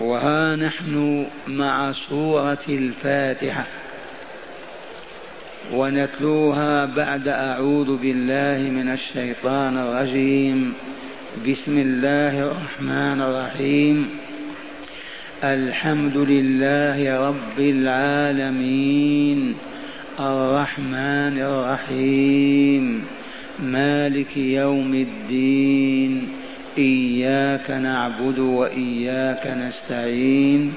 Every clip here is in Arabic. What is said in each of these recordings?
وها نحن مع سورة الفاتحة ونتلوها بعد أعوذ بالله من الشيطان الرجيم. بسم الله الرحمن الرحيم. الحمد لله رب العالمين. الرحمن الرحيم. مالك يوم الدين. إياك نعبد وإياك نستعين.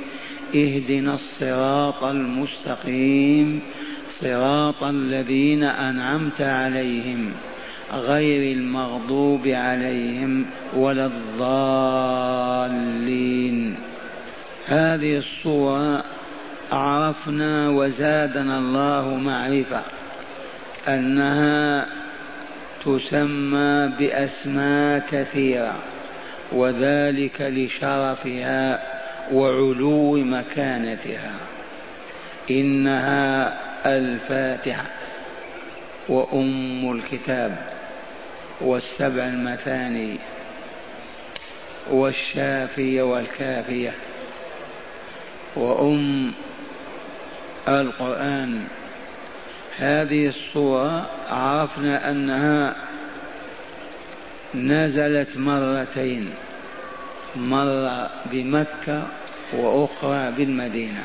اهدنا الصراط المستقيم. صراط الذين أنعمت عليهم. غير المغضوب عليهم ولا الضالين. هذه الصورة عرفنا وزادنا الله معرفة أنها تسمى بأسماء كثيرة وذلك لشرفها وعلو مكانتها. إنها الفاتحة وأم الكتاب والسبع المثاني والشافية والكافية. وأم القرآن هذه الصورة عرفنا أنها نزلت مرتين مرة بمكة وأخرى بالمدينة.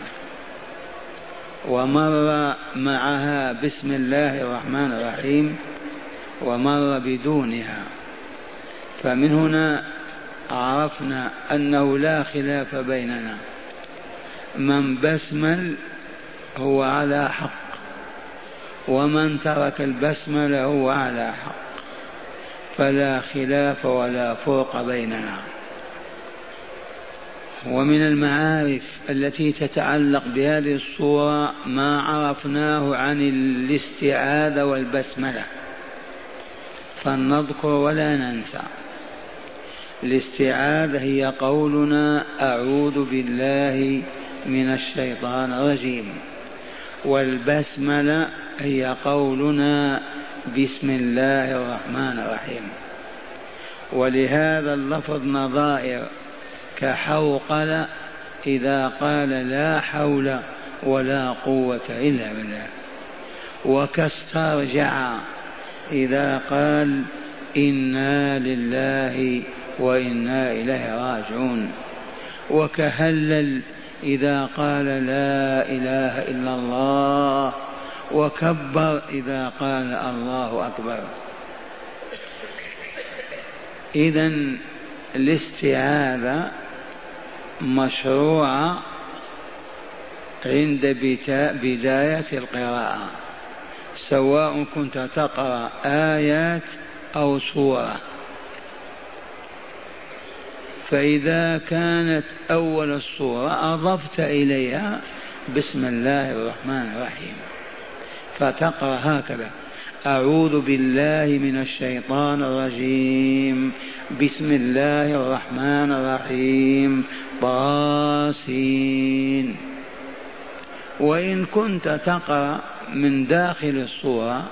ومر معها بسم الله الرحمن الرحيم ومر بدونها. فمن هنا عرفنا أنه لا خلاف بيننا. من بسمل هو على حق. ومن ترك البسملة هو على حق. فلا خلاف ولا فرق بيننا. ومن المعارف التي تتعلق بهذه الصورة ما عرفناه عن الاستعاذة والبسملة. فلنذكر ولا ننسى. الاستعاذة هي قولنا أعوذ بالله من الشيطان الرجيم. والبسملة هي قولنا بسم الله الرحمن الرحيم. ولهذا اللفظ نظائر كحوقل إذا قال لا حول ولا قوة إلا بالله. وكاسترجع إذا قال إنا لله وإنا إليه راجعون. وكهلل إذا قال لا إله إلا الله وكبر إذا قال الله أكبر. إذا الاستعاذة مشروعة عند بداية القراءة سواء كنت تقرأ آيات أو سورة. فإذا كانت أول الصورة أضفت إليها بسم الله الرحمن الرحيم. فتقرأ هكذا. أعوذ بالله من الشيطان الرجيم. بسم الله الرحمن الرحيم. طاسين. وإن كنت تقرأ من داخل الصورة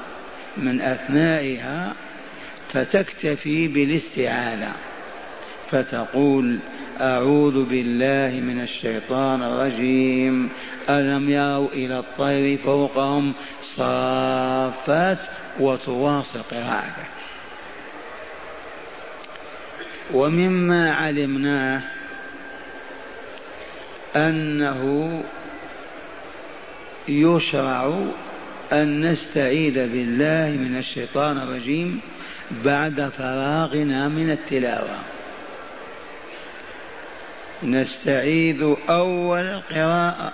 من أثنائها فتكتفي بالاستعاذة. فتقول أعوذ بالله من الشيطان الرجيم. ألم يروا إلى الطير فوقهم صافات وتواصل قراءتك ومما علمناه أنه يشرع أن نستعيذ بالله من الشيطان الرجيم بعد فراغنا من التلاوة. نستعيذ أول القراءة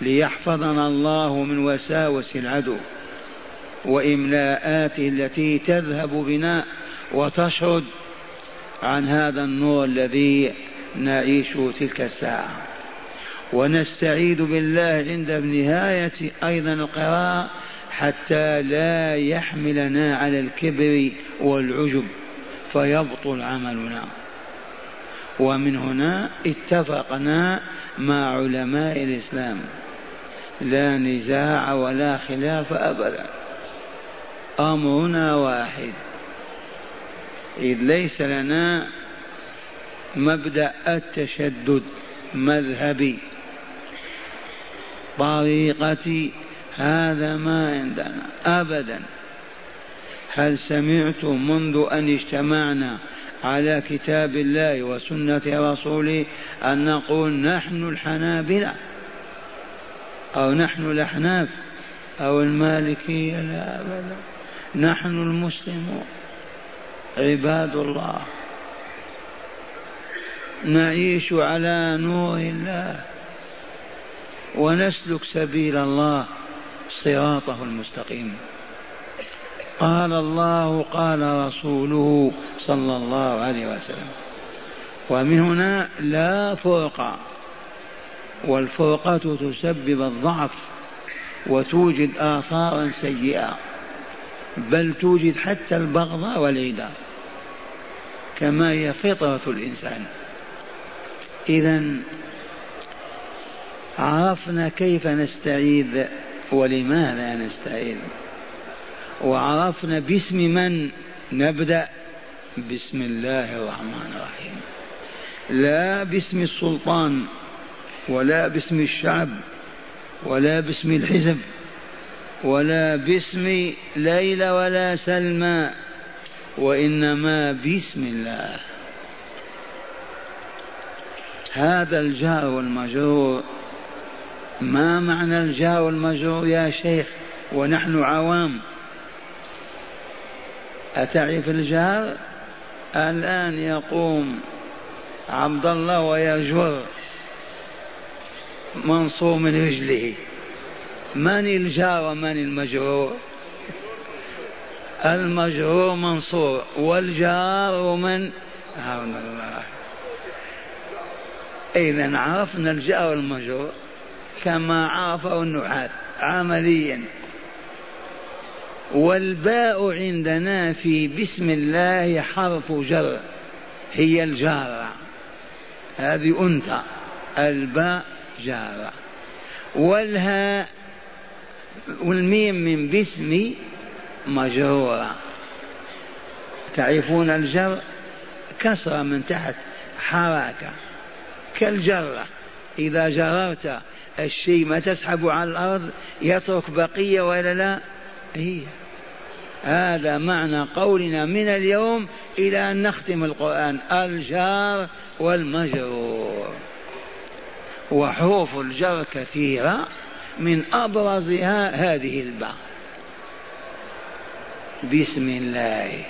ليحفظنا الله من وساوس العدو وإملاءاته التي تذهب بنا وتشرد عن هذا النور الذي نعيش تلك الساعة. ونستعيذ بالله عند نهاية أيضا القراءة حتى لا يحملنا على الكبر والعجب فيبطل عملنا. ومن هنا اتفقنا مع علماء الإسلام. لا نزاع ولا خلاف أبدا. أمرنا واحد. إذ ليس لنا مبدأ التشدد مذهبي. طريقتي هذا ما عندنا أبدا. هل سمعتم منذ أن اجتمعنا على كتاب الله وسنة رسوله أن نقول نحن الحنابلة أو نحن الأحناف أو المالكية لا أبدا نحن المسلمون. عباد الله نعيش على نور الله. ونسلك سبيل الله صراطه المستقيم. قال الله قال رسوله صلى الله عليه وسلم. ومن هنا لا فرق والفرقة تسبب الضعف وتوجد آثارا سيئة بل توجد حتى البغضاء والعداء كما هي فطرة الإنسان. إذا عرفنا كيف نستعيذ ولماذا نستعيذ. وعرفنا باسم من؟ نبدأ بسم الله الرحمن الرحيم. لا باسم السلطان ولا باسم الشعب ولا باسم الحزب ولا باسم ليلى ولا سلمى وإنما بسم الله. هذا الجار والمجرور. ما معنى الجار والمجرور يا شيخ؟ ونحن عوام. أتعرف الجار الآن يقوم عبد الله ويجر منصور من رجله من الجار ومن المجرور؟ المجرور منصور والجار من؟ عون الله. إذا عرفنا الجار والمجرور كما عرفه النحاة عمليا. والباء عندنا في بسم الله حرف جر هي الجارة هذه أنثى الباء جارة والهاء والميم من باسم مجرورة تعرفون الجر؟ كسرة من تحت حركة. كالجرة إذا جررت الشيء ما تسحب على الأرض يترك بقية ولا لا؟ هي. هذا معنى قولنا من اليوم إلى أن نختم القرآن الجار والمجرور. وحروف الجر كثيرة من أبرزها هذه الباء بسم الله.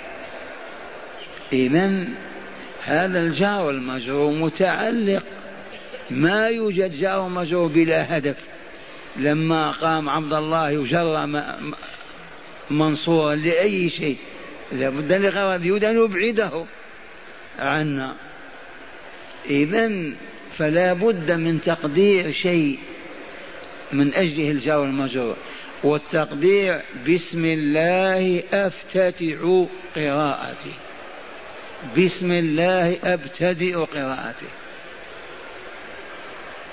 إذا هذا الجار والمجرور متعلق. ما يوجد جار ومجرور بلا هدف. لما قام عبد الله يجر منصورا لأي شيء. لابد لغرض يريد أن يبعده عنا إذا فلا بد من تقدير شيء من أجله الجار والمجرور. والتقدير بسم الله أفتتح قراءتي. بسم الله أبتدئ قراءتي.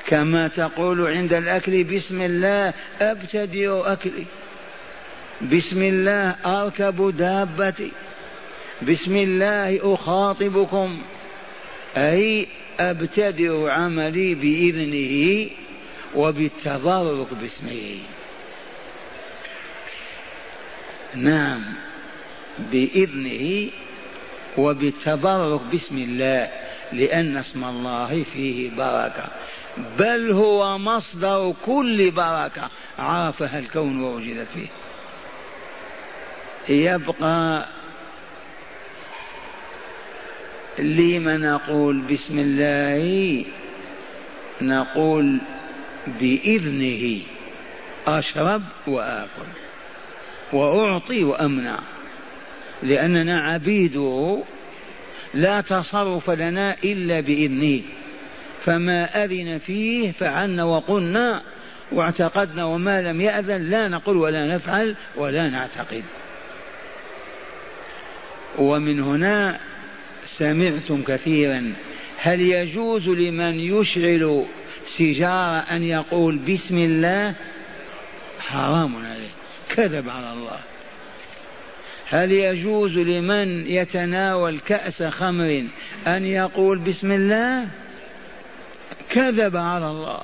كما تقول عند الأكل بسم الله أبتدئ أكلي. بسم الله أركب دابتي. بسم الله أخاطبكم. أي أبتدئ عملي بإذنه وبالتبرك باسمه. نعم بإذنه وبالتبرك باسم الله لأن اسم الله فيه بركة. بل هو مصدر كل بركة. عرفها الكون ووجدت فيه. يبقى لما نقول بسم الله نقول بإذنه أشرب وآكل وأعطي وأمنع لأننا عبيده لا تصرف لنا إلا بإذنه فما أذن فيه فعلنا وقلنا واعتقدنا وما لم يأذن لا نقول ولا نفعل ولا نعتقد. ومن هنا سمعتم كثيرا هل يجوز لمن يشعل سجارة أن يقول بسم الله؟ حرام عليه كذب على الله. هل يجوز لمن يتناول كأس خمر أن يقول بسم الله؟ كذب على الله.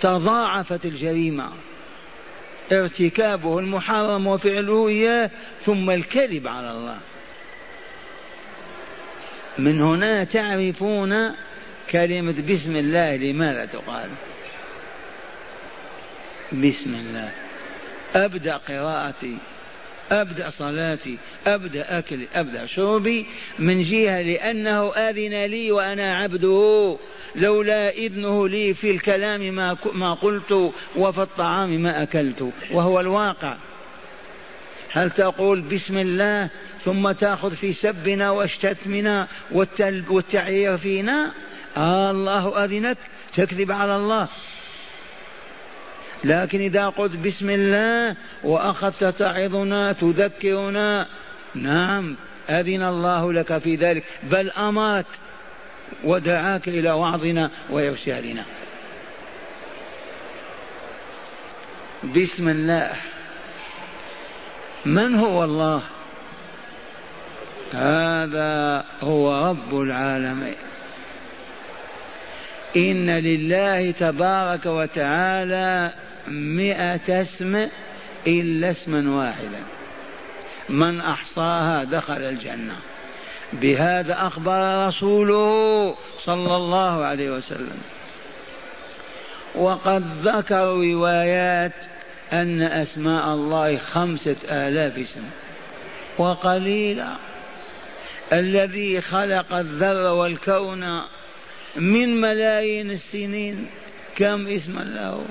تضاعفت الجريمة. ارتكابه المحرم وفعله إياه ثم الكذب على الله. من هنا تعرفون كلمة بسم الله لماذا تقال؟ بسم الله. أبدأ قراءتي. أبدأ صلاتي أبدأ أكلي أبدأ شربي من جهة لأنه آذن لي وأنا عبده. لولا إذنه لي في الكلام ما ما قلت وفي الطعام ما أكلت. وهو الواقع. هل تقول بسم الله ثم تأخذ في سبنا وشتمنا والتعيير فينا؟ آه الله أذنك. تكذب على الله. لكن إذا قلت بسم الله وأخذت تعظنا تذكرنا نعم أذن الله لك في ذلك بل أمرك ودعاك إلى وعظنا وإرشادنا بسم الله. من هو الله؟ هذا هو رب العالمين. إن لله تبارك وتعالى مئة اسم إلا اسما واحدا. من أحصاها دخل الجنة. بهذا أخبر رسوله صلى الله عليه وسلم. وقد ذكروا روايات أن أسماء الله خمسة آلاف اسم. وقليلا. الذي خلق الذر والكون من ملايين السنين. كم اسما له؟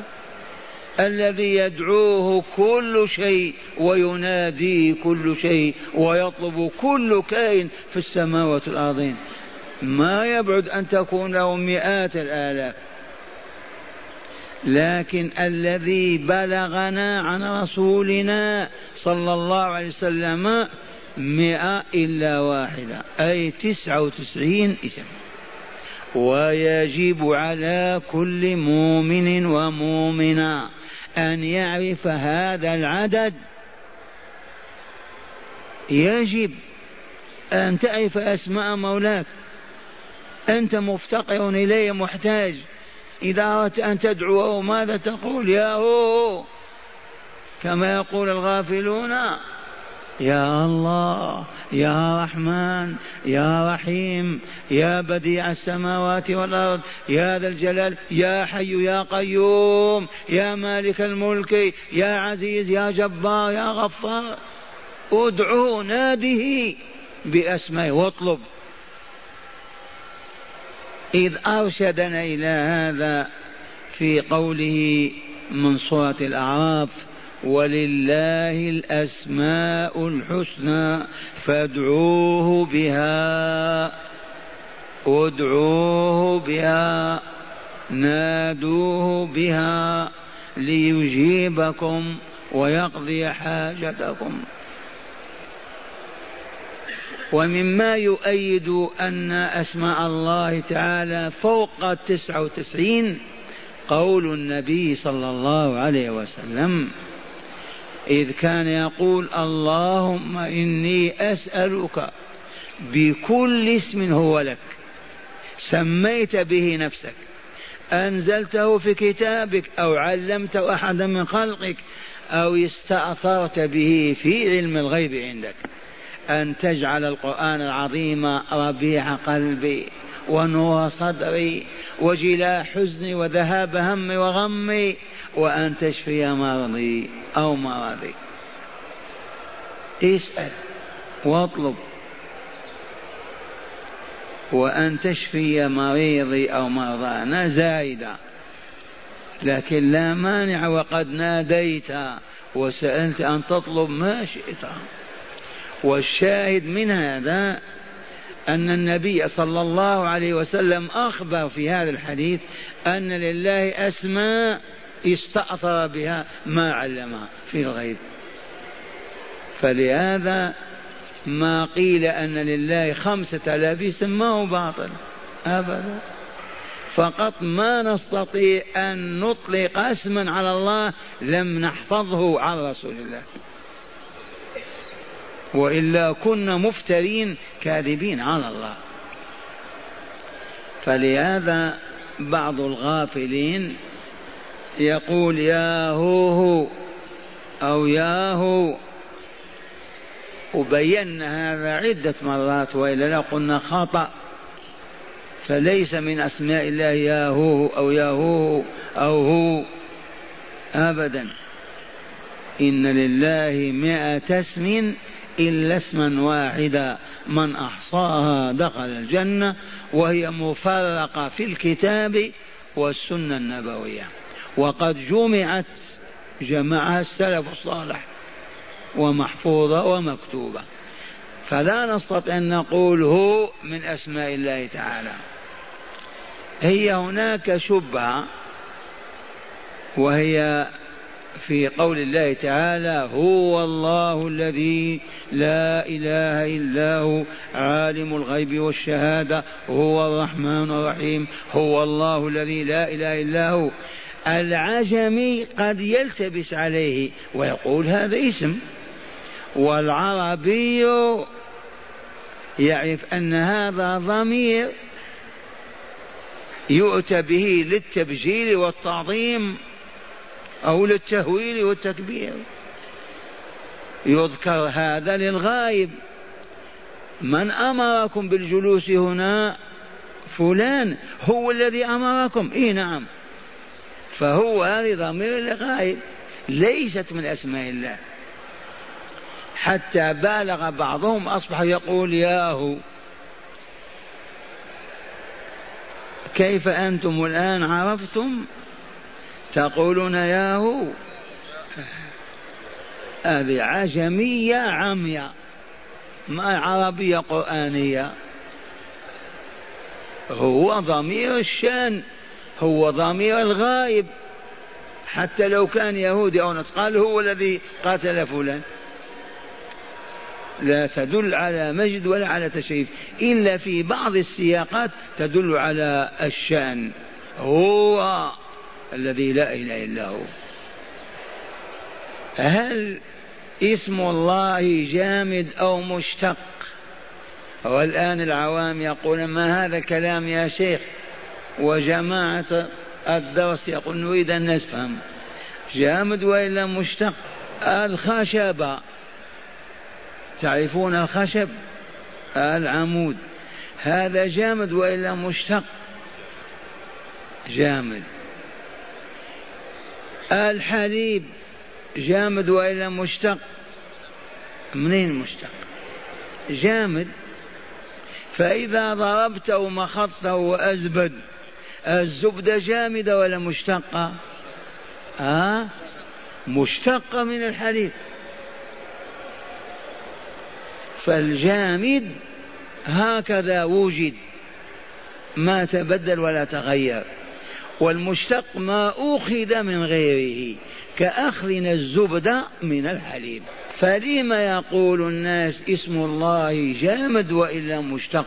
الذي يدعوه كل شيء ويناديه كل شيء ويطلب كل كائن في السماوات والأرضين ما يبعد أن تكون له مئات الآلاف. لكن الذي بلغنا عن رسولنا صلى الله عليه وسلم مئة إلا واحدة أي تسعة وتسعين إسم. ويجب على كل مؤمن ومؤمنة أن يعرف هذا العدد. يجب أن تعرف أسماء مولاك. أنت مفتقر إليه محتاج. إذا أردت أن تدعوه ماذا تقول يا هو. كما يقول الغافلون يا الله يا رحمن يا رحيم يا بديع السماوات والأرض يا ذا الجلال يا حي يا قيوم يا مالك الملك يا عزيز يا جبار يا غفار. ادعو ناده بأسمائه واطلب. إذ أرشدنا إلى هذا في قوله من سورة الأعراف ولله الأسماء الحسنى فادعوه بها ادعوه بها نادوه بها ليجيبكم ويقضي حاجتكم. ومما يؤيد أن أسماء الله تعالى فوق التسعة وتسعين قول النبي صلى الله عليه وسلم إذ كان يقول اللهم إني أسألك بكل اسم هو لك. سميت به نفسك. أنزلته في كتابك أو علمت أحدا من خلقك أو استأثرت به في علم الغيب عندك. أن تجعل القرآن العظيم ربيع قلبي ونور صدري وجلاء حزني وذهاب همي وغمي وأن تشفي مرضي أو مرضي. اسأل واطلب. وأن تشفي مريضي أو مرضانا زايدة. لكن لا مانع وقد ناديت وسألت أن تطلب ما شئت. والشاهد من هذا أن النبي صلى الله عليه وسلم أخبر في هذا الحديث أن لله أسماء استأثر بها ما علمها في الغيب. فلهذا ما قيل أن لله خمسة اسم ما هو باطل؟ أبدا. فقط ما نستطيع أن نطلق اسما على الله لم نحفظه عن رسول الله. وإلا كنا مفترين كاذبين على الله. فلهذا بعض الغافلين يقول يا هو أو يا هو. وبينا هذا عدة مرات وإلا لا قلنا خطأ. فليس من أسماء الله يا هو أو يا هو أو هو. أبدا. إن لله مائة اسم إلا اسما واحدا. من أحصاها دخل الجنة وهي مفرقة في الكتاب والسنة النبوية. وقد جمعت جمعها السلف الصالح ومحفوظة ومكتوبة. فلا نستطيع أن نقول هو من أسماء الله تعالى. هي هناك شبهة وهي في قول الله تعالى هو الله الذي لا إله إلا هو عالم الغيب والشهادة هو الرحمن الرحيم هو الله الذي لا إله إلا هو. العجمي قد يلتبس عليه ويقول هذا اسم والعربي يعرف أن هذا ضمير يؤتى به للتبجيل والتعظيم أو للتهويل والتكبير. يذكر هذا للغائب من أمركم بالجلوس هنا فلان هو الذي أمركم. اي نعم. فهو هذه ضمير الغائب ليست من أسماء الله. حتى بالغ بعضهم أصبح يقول ياهو. كيف أنتم الآن عرفتم تقولون ياهو؟ هذه عجمية عمياء ما عربية قرآنية. هو ضمير الشأن. هو ضمير الغائب. حتى لو كان يهودي أو نصراني هو الذي قاتل فلان. لا تدل على مجد ولا على تشريف. إلا في بعض السياقات تدل على الشأن. هو الذي لا إله إلا هو. هل اسم الله جامد أو مشتق؟ والآن العوام يقول ما هذا الكلام يا شيخ؟ وجماعة الدرس يقول نريد أن نفهم. جامد وإلا مشتق الخشبة تعرفون الخشب؟ العمود. هذا جامد وإلا مشتق؟ جامد. الحليب جامد وإلا مشتق؟ منين مشتق؟ جامد. فإذا ضربته مخطه وأزبد الزبدة جامدة ولا مشتقة؟ آه مشتقة من الحليب فالجامد هكذا وجد. ما تبدل ولا تغير. والمشتق ما أخذ من غيره كأخذنا الزبدة من الحليب فلما يقول الناس اسم الله جامد وإلا مشتق؟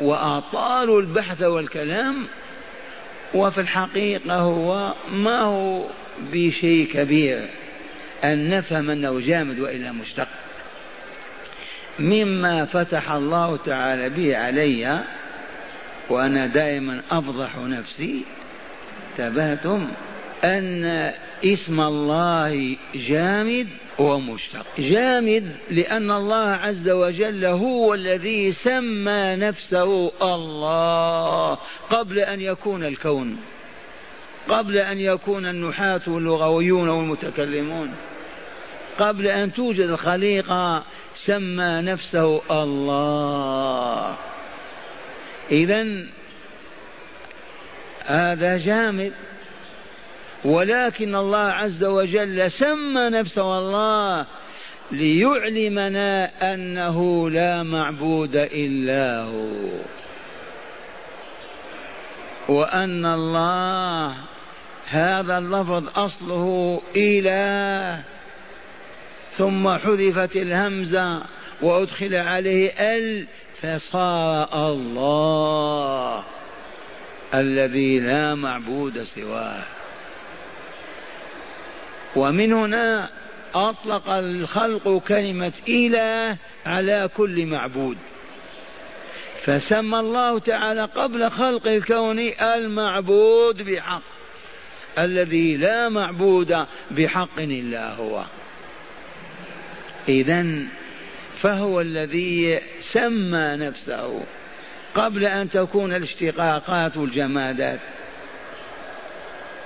وأطالوا البحث والكلام وفي الحقيقة هو ما هو بشيء كبير أن نفهم أنه جامد وإلا مشتق. مما فتح الله تعالى به علي وأنا دائما أفضح نفسي انتبهتم أن اسم الله جامد ومشتق جامد لأن الله عز وجل هو الذي سمى نفسه الله. قبل أن يكون الكون. قبل أن يكون النحاة واللغويون والمتكلمون. قبل أن توجد الخليقة سمى نفسه الله. إذا هذا جامد. ولكن الله عز وجل سمى نفسه الله ليعلمنا أنه لا معبود إلا هو. وأن الله هذا اللفظ أصله إله. ثم حذفت الهمزة وأدخل عليه ال فصار الله الذي لا معبود سواه. ومن هنا أطلق الخلق كلمة إله على كل معبود. فسمى الله تعالى قبل خلق الكون المعبود بحق الذي لا معبود بحق إلا هو. اذا فهو الذي سمى نفسه قبل أن تكون الاشتقاقات والجمادات.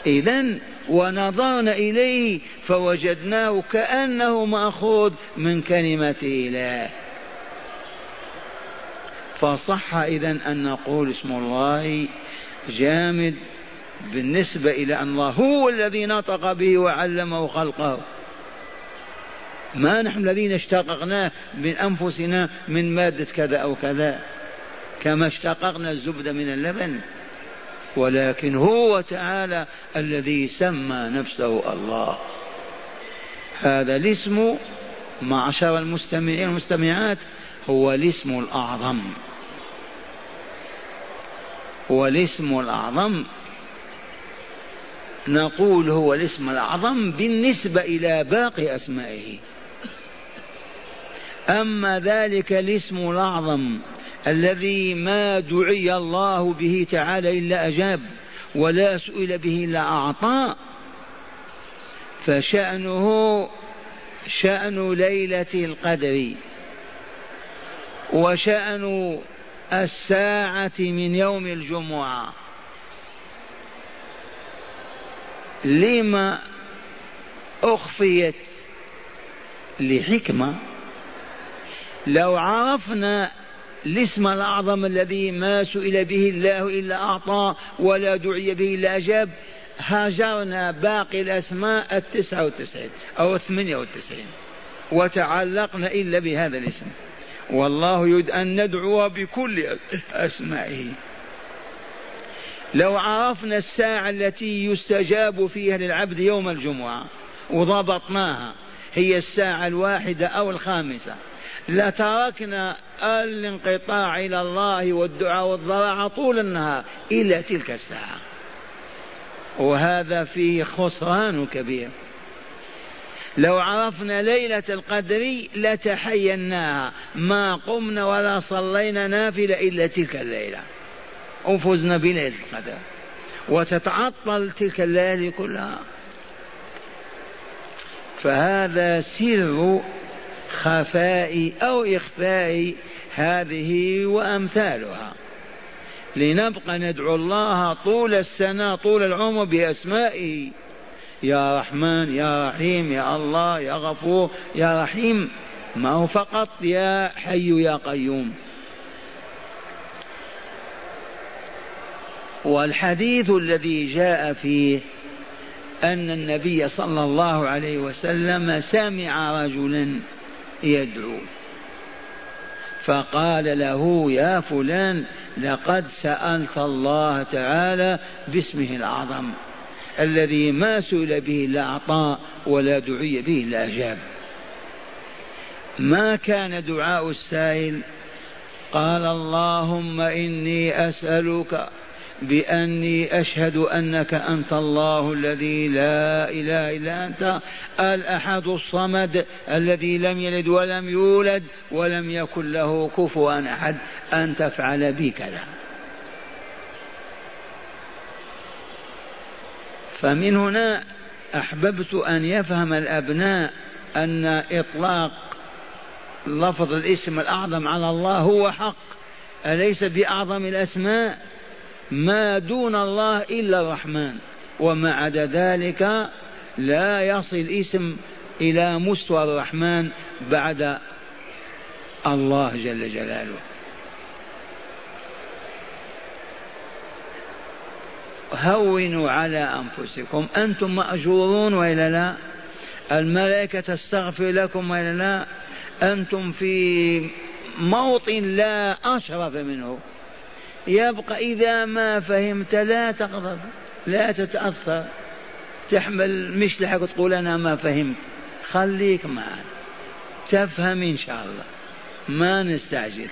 اذا ونظرنا إليه فوجدناه كأنه مأخوذ من كلمه اله فصح إذا أن نقول اسم الله جامد بالنسبة إلى أن الله هو الذي نطق به وعلمه خلقه. ما نحن الذين اشتققناه من أنفسنا من مادة كذا أو كذا. كما اشتققنا الزبد من اللبن. ولكن هو تعالى الذي سمى نفسه الله. هذا الاسم معشر المستمعين والمستمعات هو الاسم الأعظم. والاسم الأعظم. نقول هو الاسم الأعظم بالنسبة إلى باقي أسمائه. أما ذلك الاسم الأعظم الذي ما دعي الله به تعالى إلا أجاب ولا سئل به إلا أعطى. فشأنه شأن ليلة القدر وشأن الساعة من يوم الجمعة. لما أخفيت لحكمة لو عرفنا الاسم الأعظم الذي ما سئل به الله إلا أعطى ولا دعي به إلا أجاب. هاجرنا باقي الأسماء التسعة والتسعين أو الثمانية والتسعين وتعلقنا إلا بهذا الاسم. والله يريد أن ندعو بكل أسمائه. لو عرفنا الساعة التي يستجاب فيها للعبد يوم الجمعة وضبطناها هي الساعة الواحدة أو الخامسة. لتركنا الانقطاع إلى الله والدعاء والضراعة طول النهار إلى تلك الساعة. وهذا فيه خسران كبير. لو عرفنا ليلة القدر لتحيناها ما قمنا ولا صلينا نافلة إلا تلك الليلة. وفزنا بليلة القدر. وتتعطل تلك الليالي كلها. فهذا سر خفاء أو إخفاء هذه وأمثالها. لنبقى ندعو الله طول السنة طول العمر بأسمائه. يا رحمن يا رحيم يا الله يا غفور يا رحيم. ما هو فقط يا حي يا قيوم. والحديث الذي جاء فيه أن النبي صلى الله عليه وسلم سمع رجلا يدعو. فقال له يا فلان لقد سألت الله تعالى باسمه الأعظم الذي ما سئل به إلا أعطى ولا دعي به إلا أجاب. ما كان دعاء السائل؟ قال اللهم إني أسألك بأني أشهد أنك أنت الله الذي لا إله إلا أنت الأحد الصمد الذي لم يلد ولم يولد ولم يكن له كفوا أحد أن تفعل بي كذا. فمن هنا أحببت أن يفهم الأبناء أن إطلاق لفظ الاسم الأعظم على الله هو حق أليس بأعظم الأسماء؟ ما دون الله إلا الرحمن. وما عدا ذلك لا يصل اسم إلى مستوى الرحمن بعد الله جل جلاله. هونوا على أنفسكم. أنتم مأجورون وإلا لا؟ الملائكة تستغفر لكم وإلا لا؟ أنتم في موطن لا أشرف منه. يبقى إذا ما فهمت لا تغضب لا تتأثر. تحمل مشلحك وتقول أنا ما فهمت. خليك معنا تفهم إن شاء الله. ما نستعجل.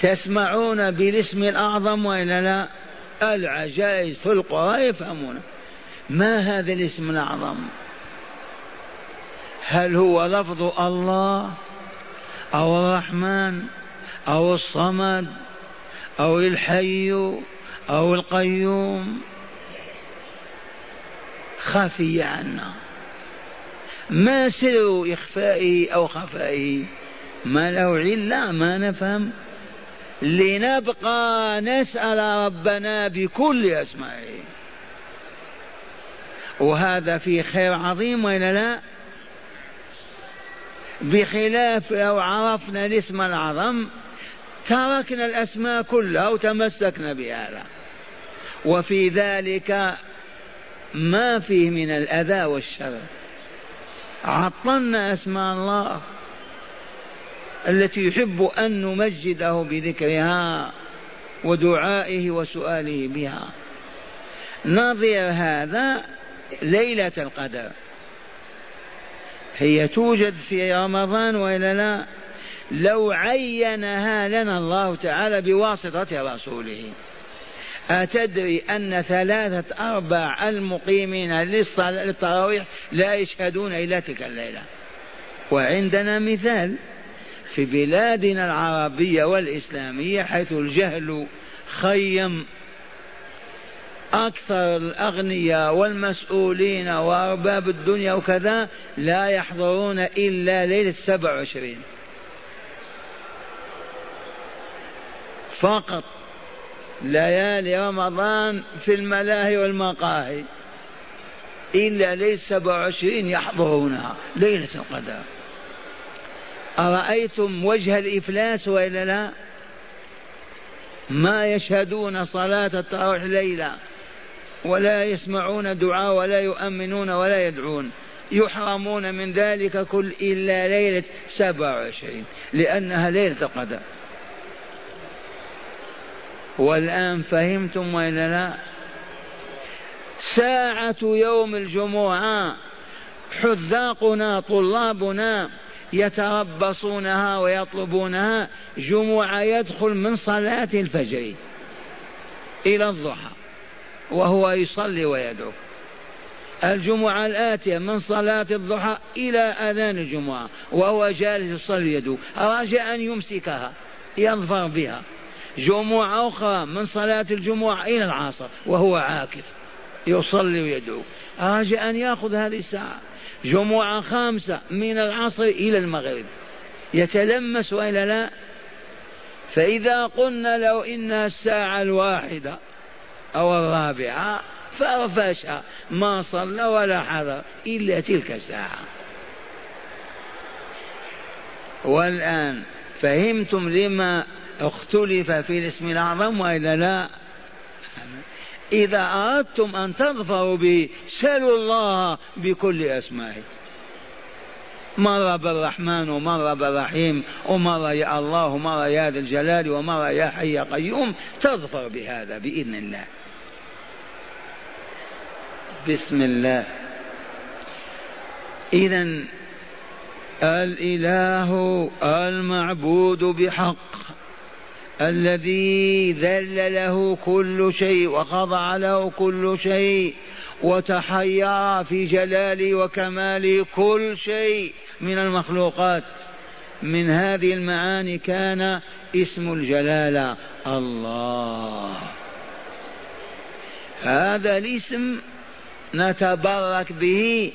تسمعون بالاسم الأعظم وإلا لا؟ العجائز في القرى يفهمون. ما هذا الاسم الأعظم؟ هل هو لفظ الله أو الرحمن؟ أو الصمد أو الحي أو القيوم. خفي عنا. ما سر إخفائه أو خفائه ما له علة ما نفهم. لنبقى نسأل ربنا بكل أسمائه. وهذا في خير عظيم وإلا لا؟ بخلاف لو عرفنا الاسم الأعظم تركنا الأسماء كلها وتمسكنا بهذا. وفي ذلك ما فيه من الأذى والشر. عطلنا أسماء الله التي يحب أن نمجده بذكرها ودعائه وسؤاله بها. نظير هذا ليلة القدر. هي توجد في رمضان وإلا لا؟ لو عينها لنا الله تعالى بواسطة رسوله. أتدري أن ثلاثة أرباع المقيمين للتراويح لا يشهدون إلا تلك الليلة. وعندنا مثال في بلادنا العربية والإسلامية حيث الجهل خيم أكثر الأغنياء والمسؤولين وأرباب الدنيا وكذا لا يحضرون إلا ليلة 27 فقط ليالي رمضان في الملاهي والمقاهي. إلا ليلة سبع وعشرين يحضرونها ليلة القدر. أرأيتم وجه الإفلاس وإلا لا؟ ما يشهدون صلاة التراويح ليلة ولا يسمعون دعاء ولا يؤمنون ولا يدعون. يحرمون من ذلك كل إلا ليلة سبع وعشرين لأنها ليلة القدر. والآن فهمتم وإلا لا؟ ساعة يوم الجمعة حذاقنا طلابنا يتربصونها ويطلبونها جمعة يدخل من صلاة الفجر إلى الضحى وهو يصلي ويدعو. الجمعة الآتية من صلاة الضحى إلى أذان الجمعة وهو جالس يصلي يدعو أراد أن يمسكها يظفر بها. جمعة أخرى من صلاة الجمعة إلى العصر وهو عاكف يصلي ويدعو. أراد أن يأخذ هذه الساعة. جمعة خامسة من العصر إلى المغرب. يتلمس وإلا لا؟ فإذا قلنا لو إنها الساعة الواحدة أو الرابعة فرفش ما صلى ولا حضر إلا تلك الساعة. والآن فهمتم لما اختلف في الاسم الأعظم وإلا لا؟ إذا أردتم أن تظفروا به سلوا الله بكل أسمائه. مرة بالرحمن ومرة بالرحيم ومرة يا الله ومرة يا ذا الجلال ومرة يا حي يا قيوم تظفر بهذا بإذن الله. بسم الله. إذا الإله المعبود بحق. الذي ذل له كل شيء وخضع له كل شيء وتحير في جلاله وكماله كل شيء من المخلوقات. من هذه المعاني كان اسم الجلاله الله. هذا الاسم نتبرك به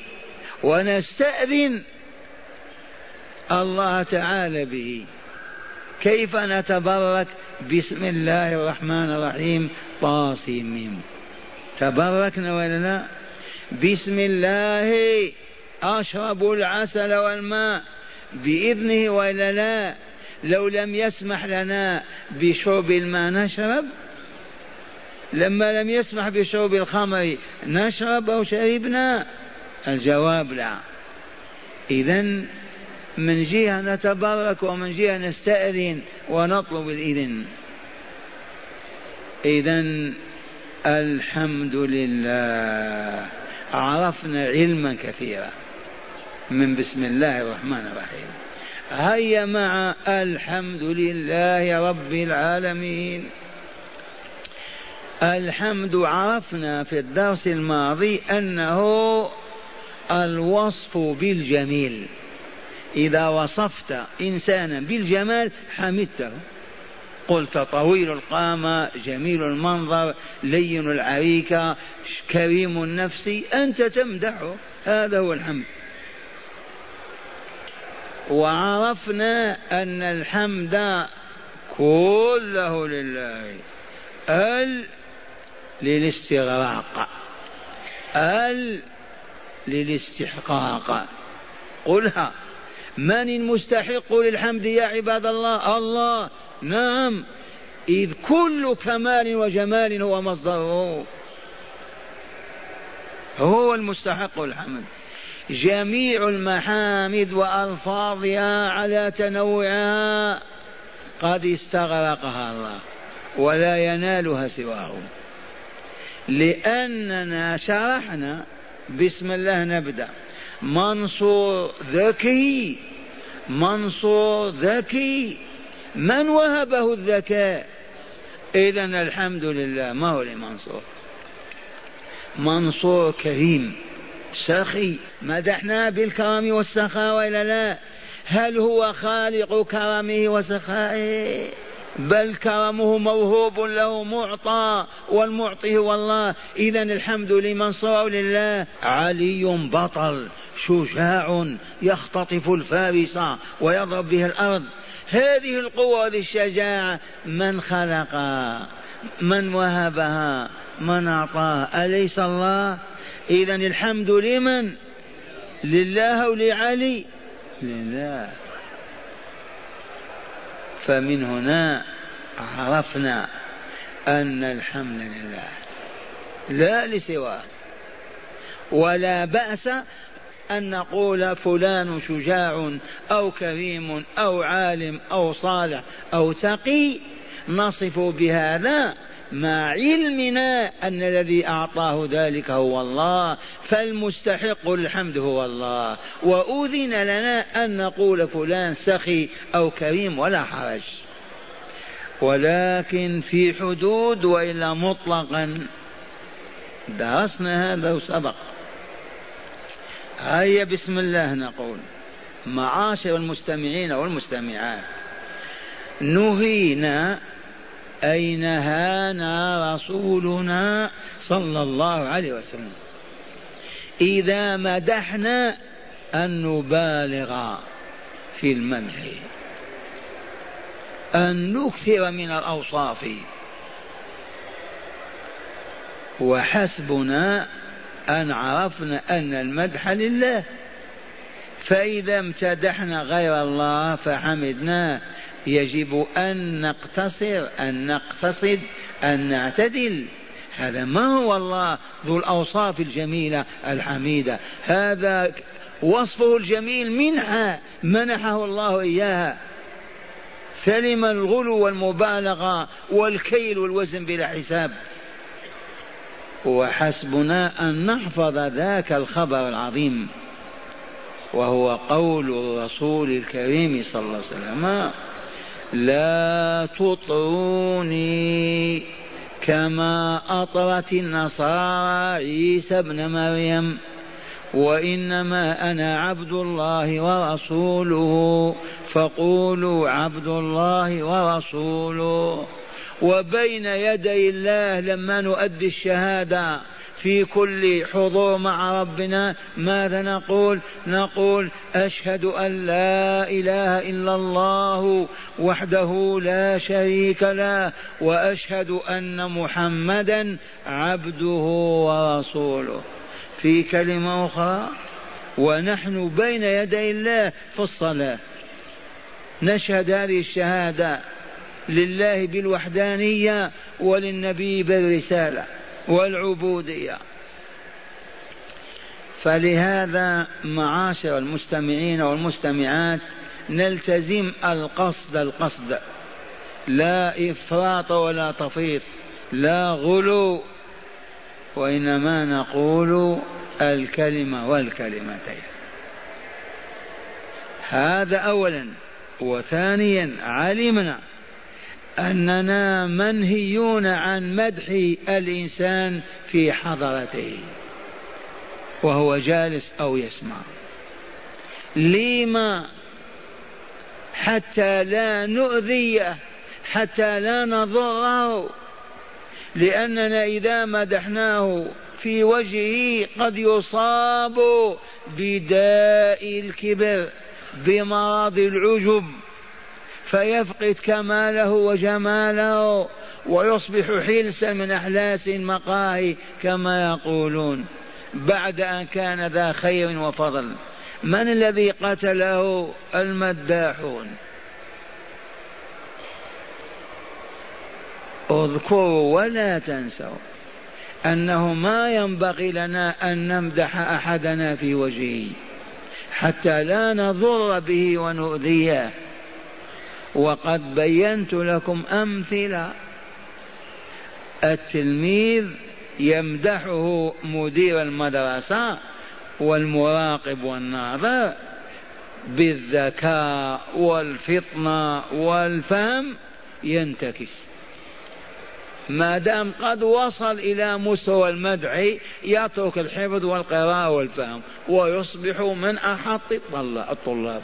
ونستأذن الله تعالى به. كيف نتبرك؟ بسم الله الرحمن الرحيم. طاسم تبركنا ولا لا بسم الله. أشرب العسل والماء بإذنه ولا لا لو لم يسمح لنا بشرب الماء نشرب؟ لما لم يسمح بشرب الخمر نشرب أو شربنا؟ الجواب لا. إذا من جهة نتبرك ومن جهة نستأذن ونطلب الإذن. إذا الحمد لله. عرفنا علما كثيرا من بسم الله الرحمن الرحيم. هيا مع الحمد لله رب العالمين. الحمد عرفنا في الدرس الماضي أنه الوصف بالجميل. إذا وصفت إنسانا بالجمال حمدته. قلت طويل القامة جميل المنظر لين العريكة كريم النفس أنت تمدحه هذا هو الحمد. وعرفنا أن الحمد كله لله. ال للاستغراق. ال للاستحقاق. قلها. من المستحق للحمد يا عباد الله؟ الله. نعم. إذ كل كمال وجمال هو مصدره. هو المستحق الحمد جميع المحامد وألفاظها على تنوعها قد استغرقها الله ولا ينالها سواه لأننا شرحنا بسم الله نبدأ. منصور ذكي منصور ذكي من وهبه الذكاء؟ إذا الحمد لله ما هو لمنصور منصور كريم سخي مدحنا بالكرم والسخاء وإلا لا. هل هو خالق كرمه وسخائه؟ بل كرمه موهوب له معطى والمعطي هو الله. إذا الحمد لمن صار لله. علي بطل. شجاع يختطف الفارس ويضرب به الأرض. هذه القوة وهذه الشجاعة من خلقها من وهبها من أعطاها. أليس الله؟ إذا الحمد لمن؟ لله ولعلي لله. فمن هنا عرفنا أن الحمد لله لا لسواه ولا بأس أن نقول فلان شجاع أو كريم أو عالم أو صالح أو تقي. نصف بهذا مع علمنا أن الذي أعطاه ذلك هو الله فالمستحق الحمد هو الله. وأذن لنا أن نقول فلان سخي أو كريم ولا حرج. ولكن في حدود وإلا مطلقا درسنا هذا وسبق. هيا بسم الله نقول. معاشر المستمعين والمستمعات نهينا أي نهانا رسولنا صلى الله عليه وسلم. إذا مدحنا أن نبالغ في المدح أن نكثر من الأوصاف. وحسبنا أن عرفنا أن المدح لله. فإذا امتدحنا غير الله فحمدناه يجب أن نقتصر أن نقتصد أن نعتدل. هذا ما هو الله؟ ذو الأوصاف الجميلة الحميدة. هذا وصفه الجميل منحة منحه الله إياها. فلم الغلو والمبالغة والكيل والوزن بلا حساب. وحسبنا أن نحفظ ذاك الخبر العظيم وهو قول الرسول الكريم صلى الله عليه وسلم لا تطروني كما أطرت النصارى عيسى ابن مريم وإنما أنا عبد الله ورسوله فقولوا عبد الله ورسوله. وبين يدي الله لما نؤدي الشهادة في كل حضور مع ربنا ماذا نقول؟ نقول أشهد أن لا إله إلا الله وحده لا شريك له وأشهد أن محمدا عبده ورسوله. في كلمة أخرى ونحن بين يدي الله في الصلاة. نشهد هذه الشهادة. لله بالوحدانية وللنبي بالرسالة والعبودية. فلهذا معاشر المستمعين والمستمعات نلتزم القصد القصد. لا إفراط ولا تفريط لا غلو وإنما نقول الكلمة والكلمتين. هذا اولا وثانيا علمنا أننا منهيون عن مدح الإنسان في حضرته وهو جالس أو يسمع. لما حتى لا نؤذيه حتى لا نضره لأننا إذا مدحناه في وجهه قد يصاب بداء الكبر بمرض العجب. فيفقد كماله وجماله ويصبح حلسا من أحلاس المقاهي كما يقولون بعد أن كان ذا خير وفضل. من الذي قتله؟ المداحون. اذكروا ولا تنسوا أنه ما ينبغي لنا أن نمدح أحدنا في وجهه حتى لا نضر به ونؤذيه. وقد بينت لكم أمثلة. التلميذ يمدحه مدير المدرسة والمراقب والناظر بالذكاء والفطنة والفهم ينتكس. ما دام قد وصل إلى مستوى المدح يترك الحفظ والقراءة والفهم ويصبح من أحط الطلاب.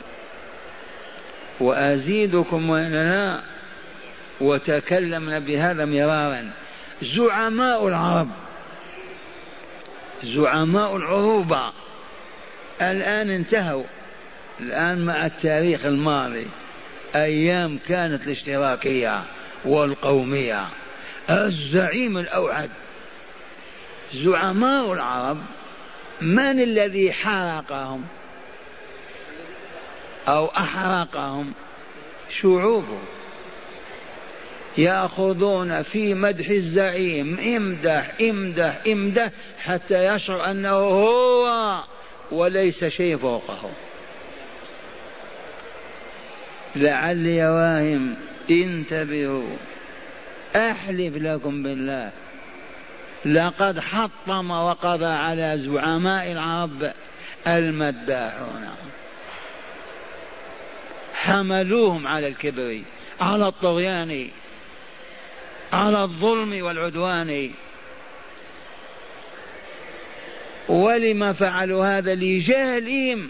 وأزيدكم وإننا وتكلمنا بهذا مرارا. زعماء العرب زعماء العروبة الآن انتهوا. الآن مع التاريخ الماضي أيام كانت الاشتراكية والقومية. الزعيم الأوعد زعماء العرب من الذي حرقهم أو أحرقهم. شعوبهم. يأخذون في مدح الزعيم. امدح امدح امدح حتى يشعر أنه هو وليس شيء فوقه. لعلي واهم انتبهوا. أحلف لكم بالله. لقد حطم وقضى على زعماء العرب المداحون. حملوهم على الكبر على الطغيان على الظلم والعدوان. ولم فعلوا هذا لجهلهم؟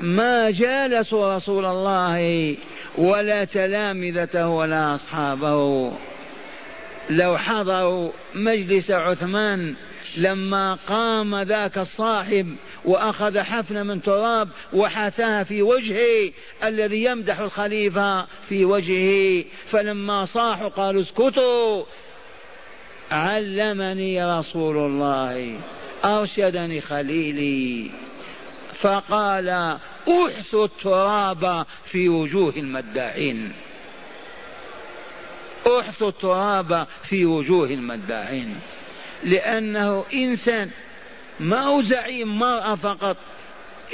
ما جالسوا رسول الله ولا تلامذته ولا أصحابه. لو حضروا مجلس عثمان لما قام ذاك الصاحب وأخذ حفنه من تراب وحاثاها في وجهه الذي يمدح الخليفة في وجهه. فلما صاحوا قالوا اسكتوا. علمني رسول الله. أرشدني خليلي. فقال احثوا التراب في وجوه المداحين. احثوا التراب في وجوه المداحين. لأنه إنسان ما هو زعيم مرأة فقط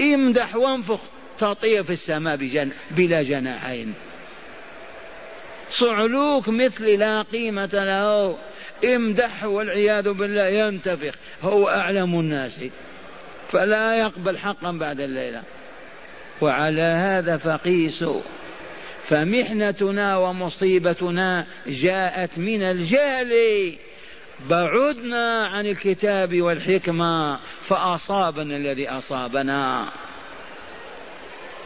امدح وانفخ تطير في السماء بجن بلا جناحين. صعلوك مثل لا قيمة له. امدح والعياذ بالله ينتفخ. هو أعلم الناس. فلا يقبل حقا بعد الليلة. وعلى هذا فقيسوا فمحنتنا ومصيبتنا جاءت من الجهل. بعدنا عن الكتاب والحكمة فأصابنا الذي أصابنا.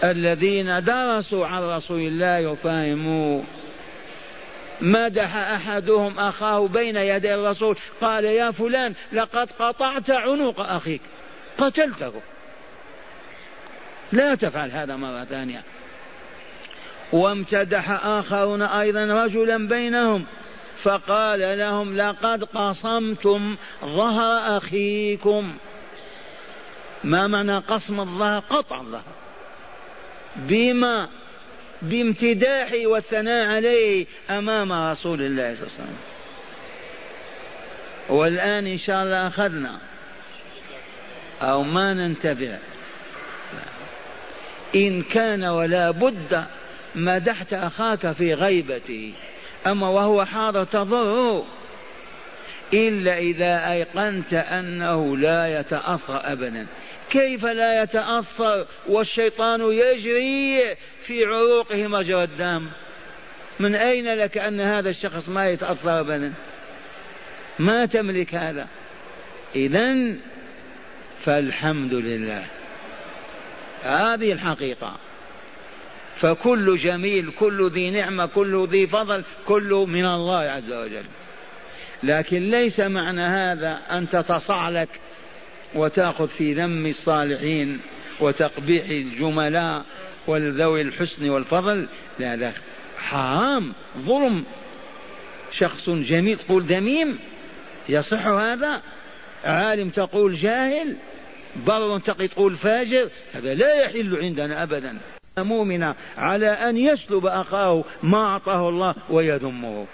الذين درسوا عن رسول الله يفهموا مدح أحدهم أخاه بين يدي الرسول قال يا فلان لقد قطعت عنق أخيك. قتلته. لا تفعل هذا مرة ثانية. وامتدح آخرون أيضا رجلا بينهم. فقال لهم لقد قصمتم ظهر أخيكم. ما معنى قصم الظهر؟ قطع الظهر. بما بامتداحه والثناء عليه أمام رسول الله صلى الله عليه وسلم. والآن إن شاء الله أخذنا. أو ما ننتبه. إن كان ولا بد مدحت أخاك في غيبته. أما وهو حاضر تضره إلا إذا أيقنت أنه لا يتأثر أبدا. كيف لا يتأثر والشيطان يجري في عروقه مجرى الدم؟ من أين لك أن هذا الشخص ما يتأثر أبدا؟ ما تملك هذا؟ إذا فالحمد لله. هذه الحقيقة. فكل جميل كل ذي نعمة كل ذي فضل كل من الله عز وجل. لكن ليس معنى هذا أن تتصعلك وتأخذ في ذم الصالحين وتقبيح الجملاء والذوي الحسن والفضل. لا لا. حرام ظلم. شخص جميل تقول ذميم. يصح هذا؟ عالم تقول جاهل. بر تقول فاجر. هذا لا يحل عندنا أبدا. مؤمنا على أن يسلب أخاه ما أعطاه الله ويذمه.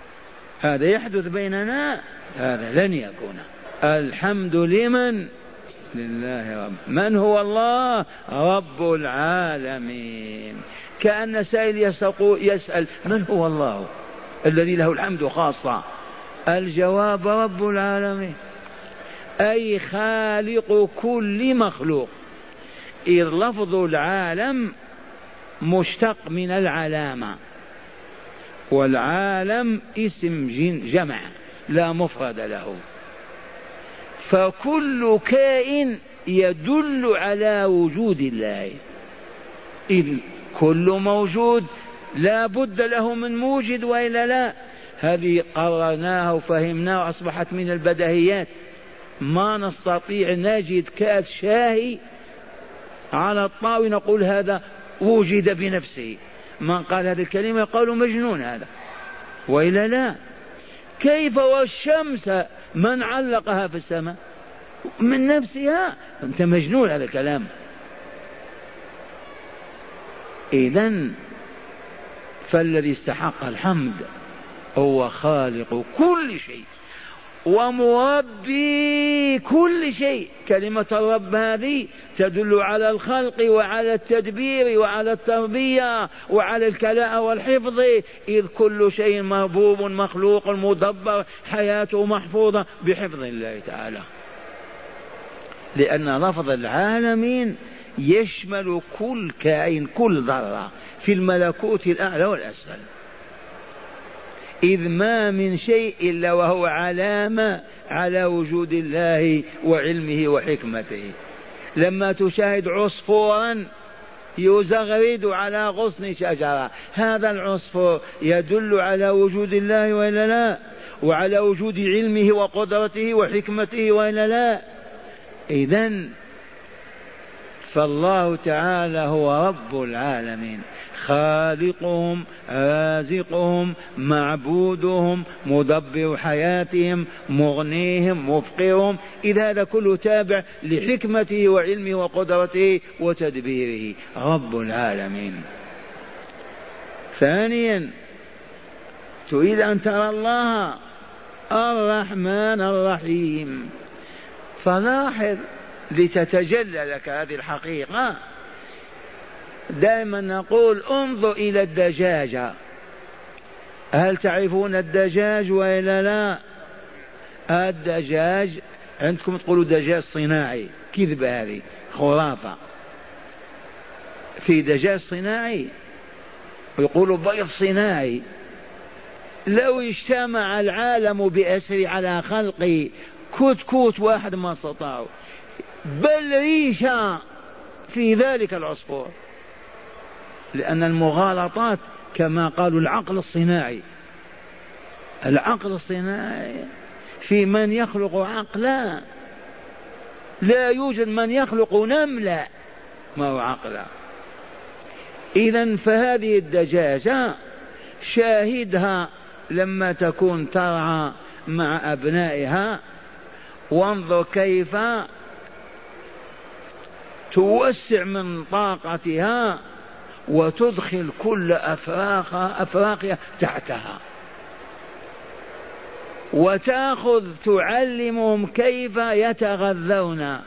هذا يحدث بيننا هذا لن يكون. الحمد لمن؟ لله رب. من هو الله؟ رب العالمين. كأن سائل يسأل من هو الله؟ الذي له الحمد خاصة. الجواب رب العالمين. أي خالق كل مخلوق. إذ لفظ العالم مشتق من العلامة. والعالم اسم جمع لا مفرد له. فكل كائن يدل على وجود الله. إذ كل موجود لا بد له من موجد وإلا لا. هذه قررناها وفهمناها وأصبحت من البدهيات ما نستطيع نجد كأس شاهي على الطاولة نقول هذا وجد بنفسه. من قال هذه الكلمة يقال مجنون هذا. وإلا لا. كيف والشمس من علقها في السماء؟ من نفسها. أنت مجنون هذا الكلام. إذا فالذي استحق الحمد هو خالق كل شيء. ومربي كل شيء. كلمة الرب هذه تدل على الخلق وعلى التدبير وعلى التربية وعلى الكلاء والحفظ. إذ كل شيء مربوب مخلوق مدبر حياته محفوظة بحفظ الله تعالى. لأن لفظ العالمين يشمل كل كائن كل ذرة في الملكوت الأعلى والأسفل. إذ ما من شيء إلا وهو علامة على وجود الله وعلمه وحكمته. لما تشاهد عصفورا يزغرد على غصن شجرة. هذا العصفور يدل على وجود الله وإلا لا؟ وعلى وجود علمه وقدرته وحكمته وإلا لا؟ إذا فالله تعالى هو رب العالمين. خالقهم رازقهم معبودهم مدبر حياتهم مغنيهم مفقرهم إذ هذا كله تابع لحكمته وعلمه وقدرته وتدبيره. رب العالمين. ثانيا تريد أن ترى الله الرحمن الرحيم. فلاحظ لتتجلى لك هذه الحقيقة. دائما نقول انظر إلى الدجاجة هل تعرفون الدجاج وإلا لا؟ الدجاج عندكم تقولوا دجاج صناعي. كذبة هذه خرافة. في دجاج صناعي؟ ويقولوا بيض صناعي. لو اجتمع العالم بأسر على خلق كوت كوت واحد ما استطاعوا. بل ريشة في ذلك العصفور. لأن المغالطات كما قالوا العقل الصناعي. العقل الصناعي في من يخلق عقلا. لا يوجد من يخلق نملة ما هو عقلا. إذا فهذه الدجاجة شاهدها لما تكون ترعى مع أبنائها. وانظر كيف توسع من طاقتها. وتدخل كل أفراخ أفراخها تحتها. وتأخذ تعلمهم كيف يتغذون.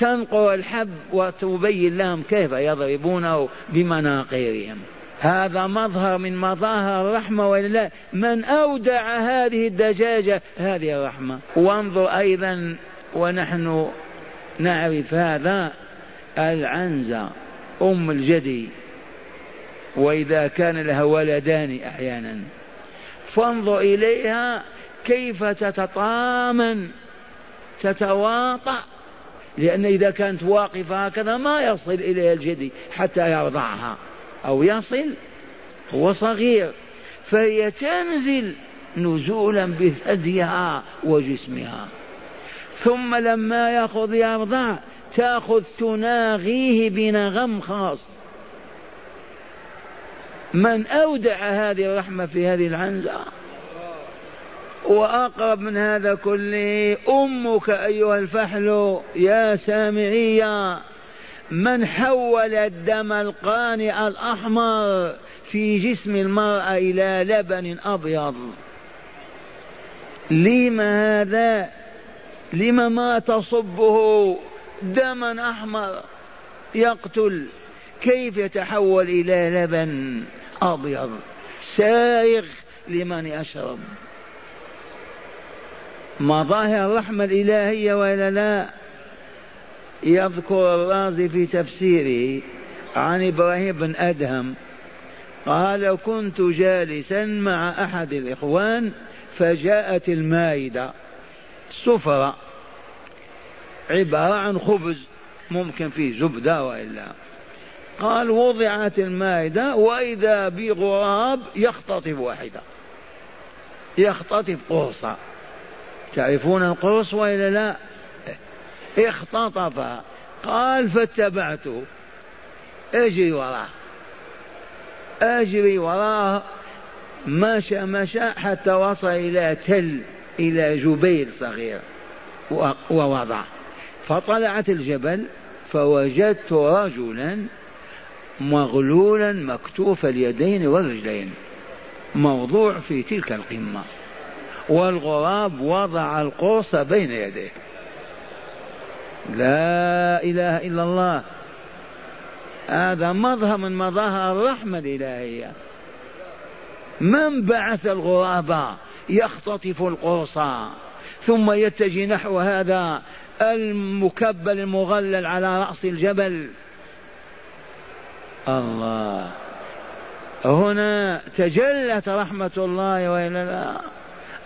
تنقر الحب وتبين لهم كيف يضربونه بمناقيرهم. هذا مظهر من مظاهر الرحمة ولله. من أودع هذه الدجاجة هذه الرحمة. وانظر أيضا ونحن نعرف هذا العنزة أم الجدي. وإذا كان لها ولدان أحيانا. فانظر إليها كيف تتطامن تتواطأ. لأن إذا كانت واقفة هكذا ما يصل إليها الجدي حتى يرضعها أو يصل. هو صغير. فهي تنزل نزولا بثديها وجسمها. ثم لما يأخذ يرضع تأخذ تناغيه بنغم خاص. من أودع هذه الرحمة في هذه العنزة. وأقرب من هذا كله أمك أيها الفحل يا سامعية من حول الدم القانع الأحمر في جسم المرأة إلى لبن أبيض. لما هذا؟ لما ما تصبه دما أحمر يقتل؟ كيف يتحول إلى لبن أبيض سائغ لمن يشرب مظاهر الرحمة الإلهية ولا لا يذكر الرازي في تفسيره عن إبراهيم بن أدهم قال كنت جالسا مع أحد الإخوان فجاءت المائدة سفرة عبارة عن خبز ممكن فيه زبدة وإلا. قال وضعت المائدة وإذا بغراب يختطف واحدة. يختطف قرصة تعرفون القرص وإلا لا؟ اختطف. قال فاتبعته أجري وراه. أجري وراه. مشى مشى حتى وصل إلى تل إلى جبيل صغير. ووضع. فطلعت الجبل فوجدت رجلا مغلولا مكتوف اليدين والرجلين موضوع في تلك القمة. والغراب وضع القرص بين يديه. لا إله إلا الله. هذا مظهر من مظاهر الرحمة الإلهية. من بعث الغراب يختطف القرص ثم يتجه نحو هذا المكبل المغلل على رأس الجبل. الله. هنا تجلت رحمة الله والا لا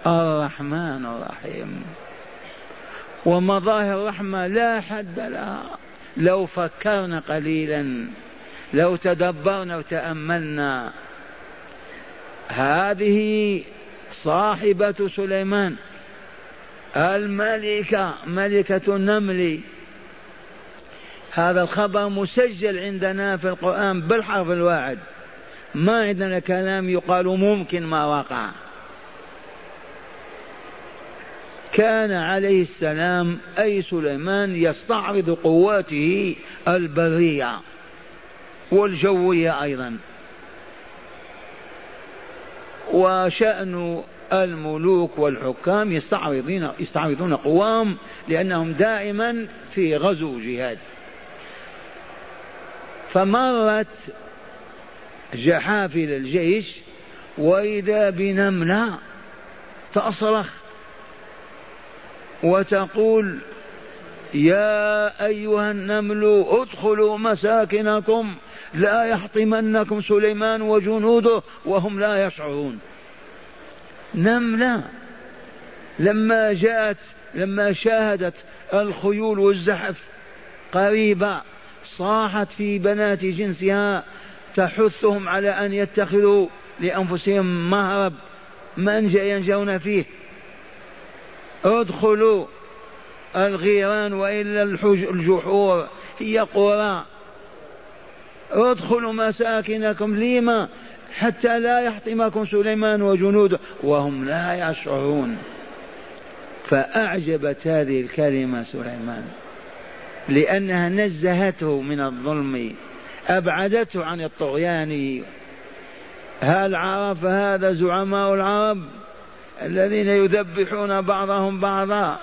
الرحمن الرحيم. ومظاهر الرحمة لا حد لها. لو فكرنا قليلا لو تدبرنا وتأملنا. هذه صاحبة سليمان الملكة ملكة النمل هذا الخبر مسجل عندنا في القرآن بالحرف الواحد. ما عندنا كلام يقال ممكن ما وقع. كان عليه السلام أي سليمان يستعرض قواته البرية والجوية أيضا. وشأن الملوك والحكام يستعرضون يستعرضون قواهم لأنهم دائما في غزو جهاد. فمرت جحافل الجيش وإذا بنملة تصرخ وتقول يا أيها النمل ادخلوا مساكنكم لا يحطمنكم سليمان وجنوده وهم لا يشعرون. نملة لما جاءت لما شاهدت الخيول والزحف قريبة صاحت في بنات جنسها تحثهم على أن يتخذوا لأنفسهم مهرب منجأ ينجون فيه. ادخلوا الغيران وإلا الجحور هي قرى ادخلوا مساكنكم لما؟ حتى لا يحطمكم سليمان وجنوده وهم لا يشعرون. فأعجبت هذه الكلمة سليمان. لأنها نزهته من الظلم أبعدته عن الطغيان. هل عرف هذا زعماء العرب الذين يذبحون بعضهم بعضا؟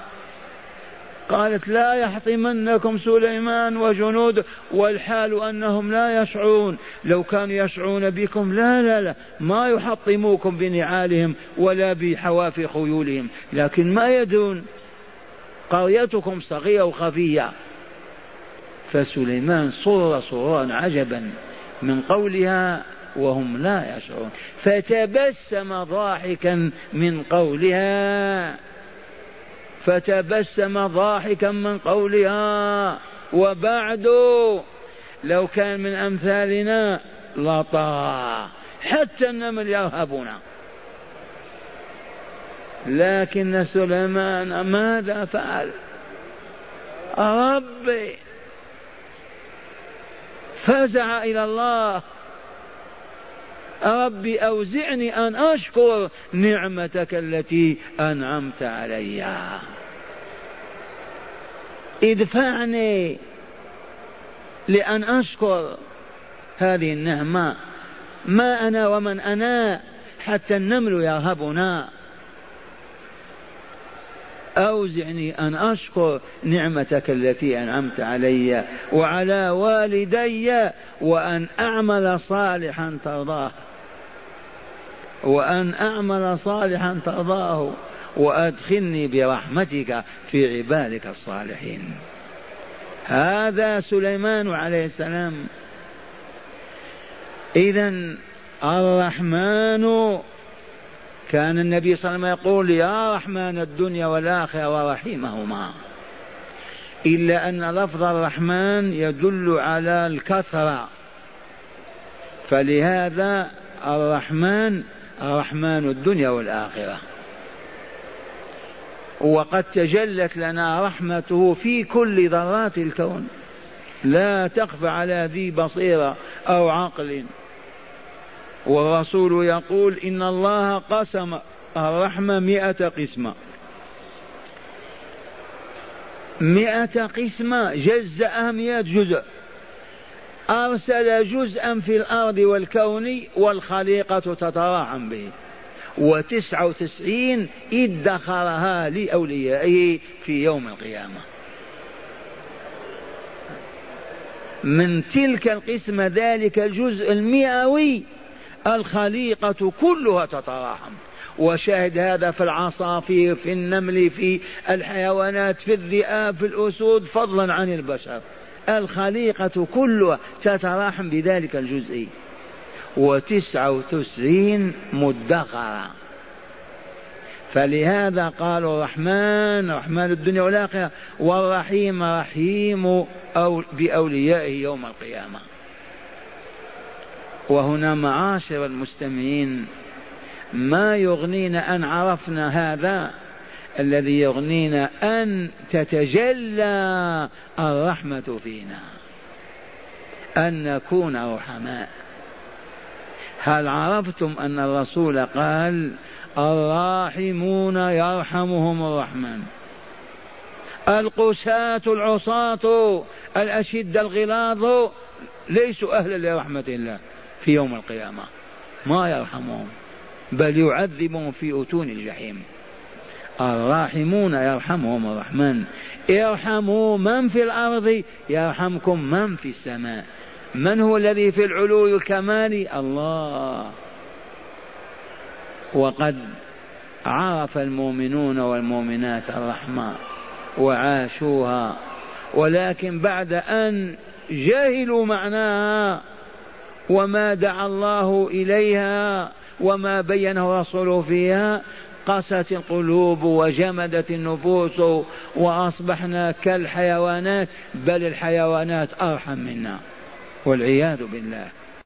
قالت لا يحطمنكم سليمان وجنود والحال أنهم لا يشعرون. لو كانوا يشعرون بكم لا لا لا ما يحطموكم بنعالهم ولا بحواف خيولهم. لكن ما يدرون قريتكم صغيرة وخفية. فسليمان صر صرا عجبا من قولها وهم لا يشعرون. فتبسم ضاحكا من قولها. فتبسم ضاحكا من قولها. وبعد لو كان من أمثالنا لطا. حتى النمل يرهبنا لكن سليمان ماذا فعل؟ ربي فزع إلى الله. ربي أوزعني أن أشكر نعمتك التي أنعمت علي. ادفعني لأن أشكر هذه النعمة. ما أنا ومن أنا حتى النمل يرهبنا. أوزعني أن أشكر نعمتك التي أنعمت علي وعلى والدي وأن أعمل صالحا ترضاه. وأن أعمل صالحا ترضاه. وأدخلني برحمتك في عبادك الصالحين. هذا سليمان عليه السلام. إذا الرحمن كان النبي صلى الله عليه وسلم يقول يا رحمن الدنيا والآخرة ورحيمهما. إلا أن لفظ الرحمن يدل على الكثرة. فلهذا الرحمن رحمن الدنيا والآخرة. وقد تجلت لنا رحمته في كل ذرات الكون. لا تخفى على ذي بصيرة أو عقل. والرسول يقول إن الله قسم الرحمة مئة قسمة. مئة قسمة جزأها مئة جزء. أرسل جزءا في الأرض والكون والخليقة تتراحم به. وتسعة وتسعين ادخرها لأوليائه في يوم القيامة. من تلك القسمة ذلك الجزء المئوي الخليقة كلها تتراحم. وشاهد هذا في العصافير في النمل في الحيوانات في الذئاب في الأسود فضلا عن البشر. الخليقة كلها تتراحم بذلك الجزء وتسعة وتسعين مدخرة. فلهذا قالوا الرحمن رحمن الدنيا والآخرة والرحيم رحيم أو بأوليائه يوم القيامة. وهنا معاشر المستمعين ما يغنينا أن عرفنا هذا؟ الذي يغنينا أن تتجلى الرحمة فينا أن نكون رحماء. هل عرفتم أن الرسول قال الراحمون يرحمهم الرحمن؟ القساة العصاة الأشد الغلاظ ليسوا أهلا لرحمة الله. في يوم القيامة. ما يرحمهم. بل يعذبهم في أتون الجحيم. الراحمون يرحمهم الرحمن. ارحموا من في الأرض يرحمكم من في السماء. من هو الذي في العلو الكمال؟ الله. وقد عرف المؤمنون والمؤمنات الرحمة وعاشوها. ولكن بعد أن جهلوا معناها وما دعا الله إليها وما بينه رسوله فيها قست القلوب وجمدت النفوس وأصبحنا كالحيوانات بل الحيوانات أرحم منا والعياذ بالله.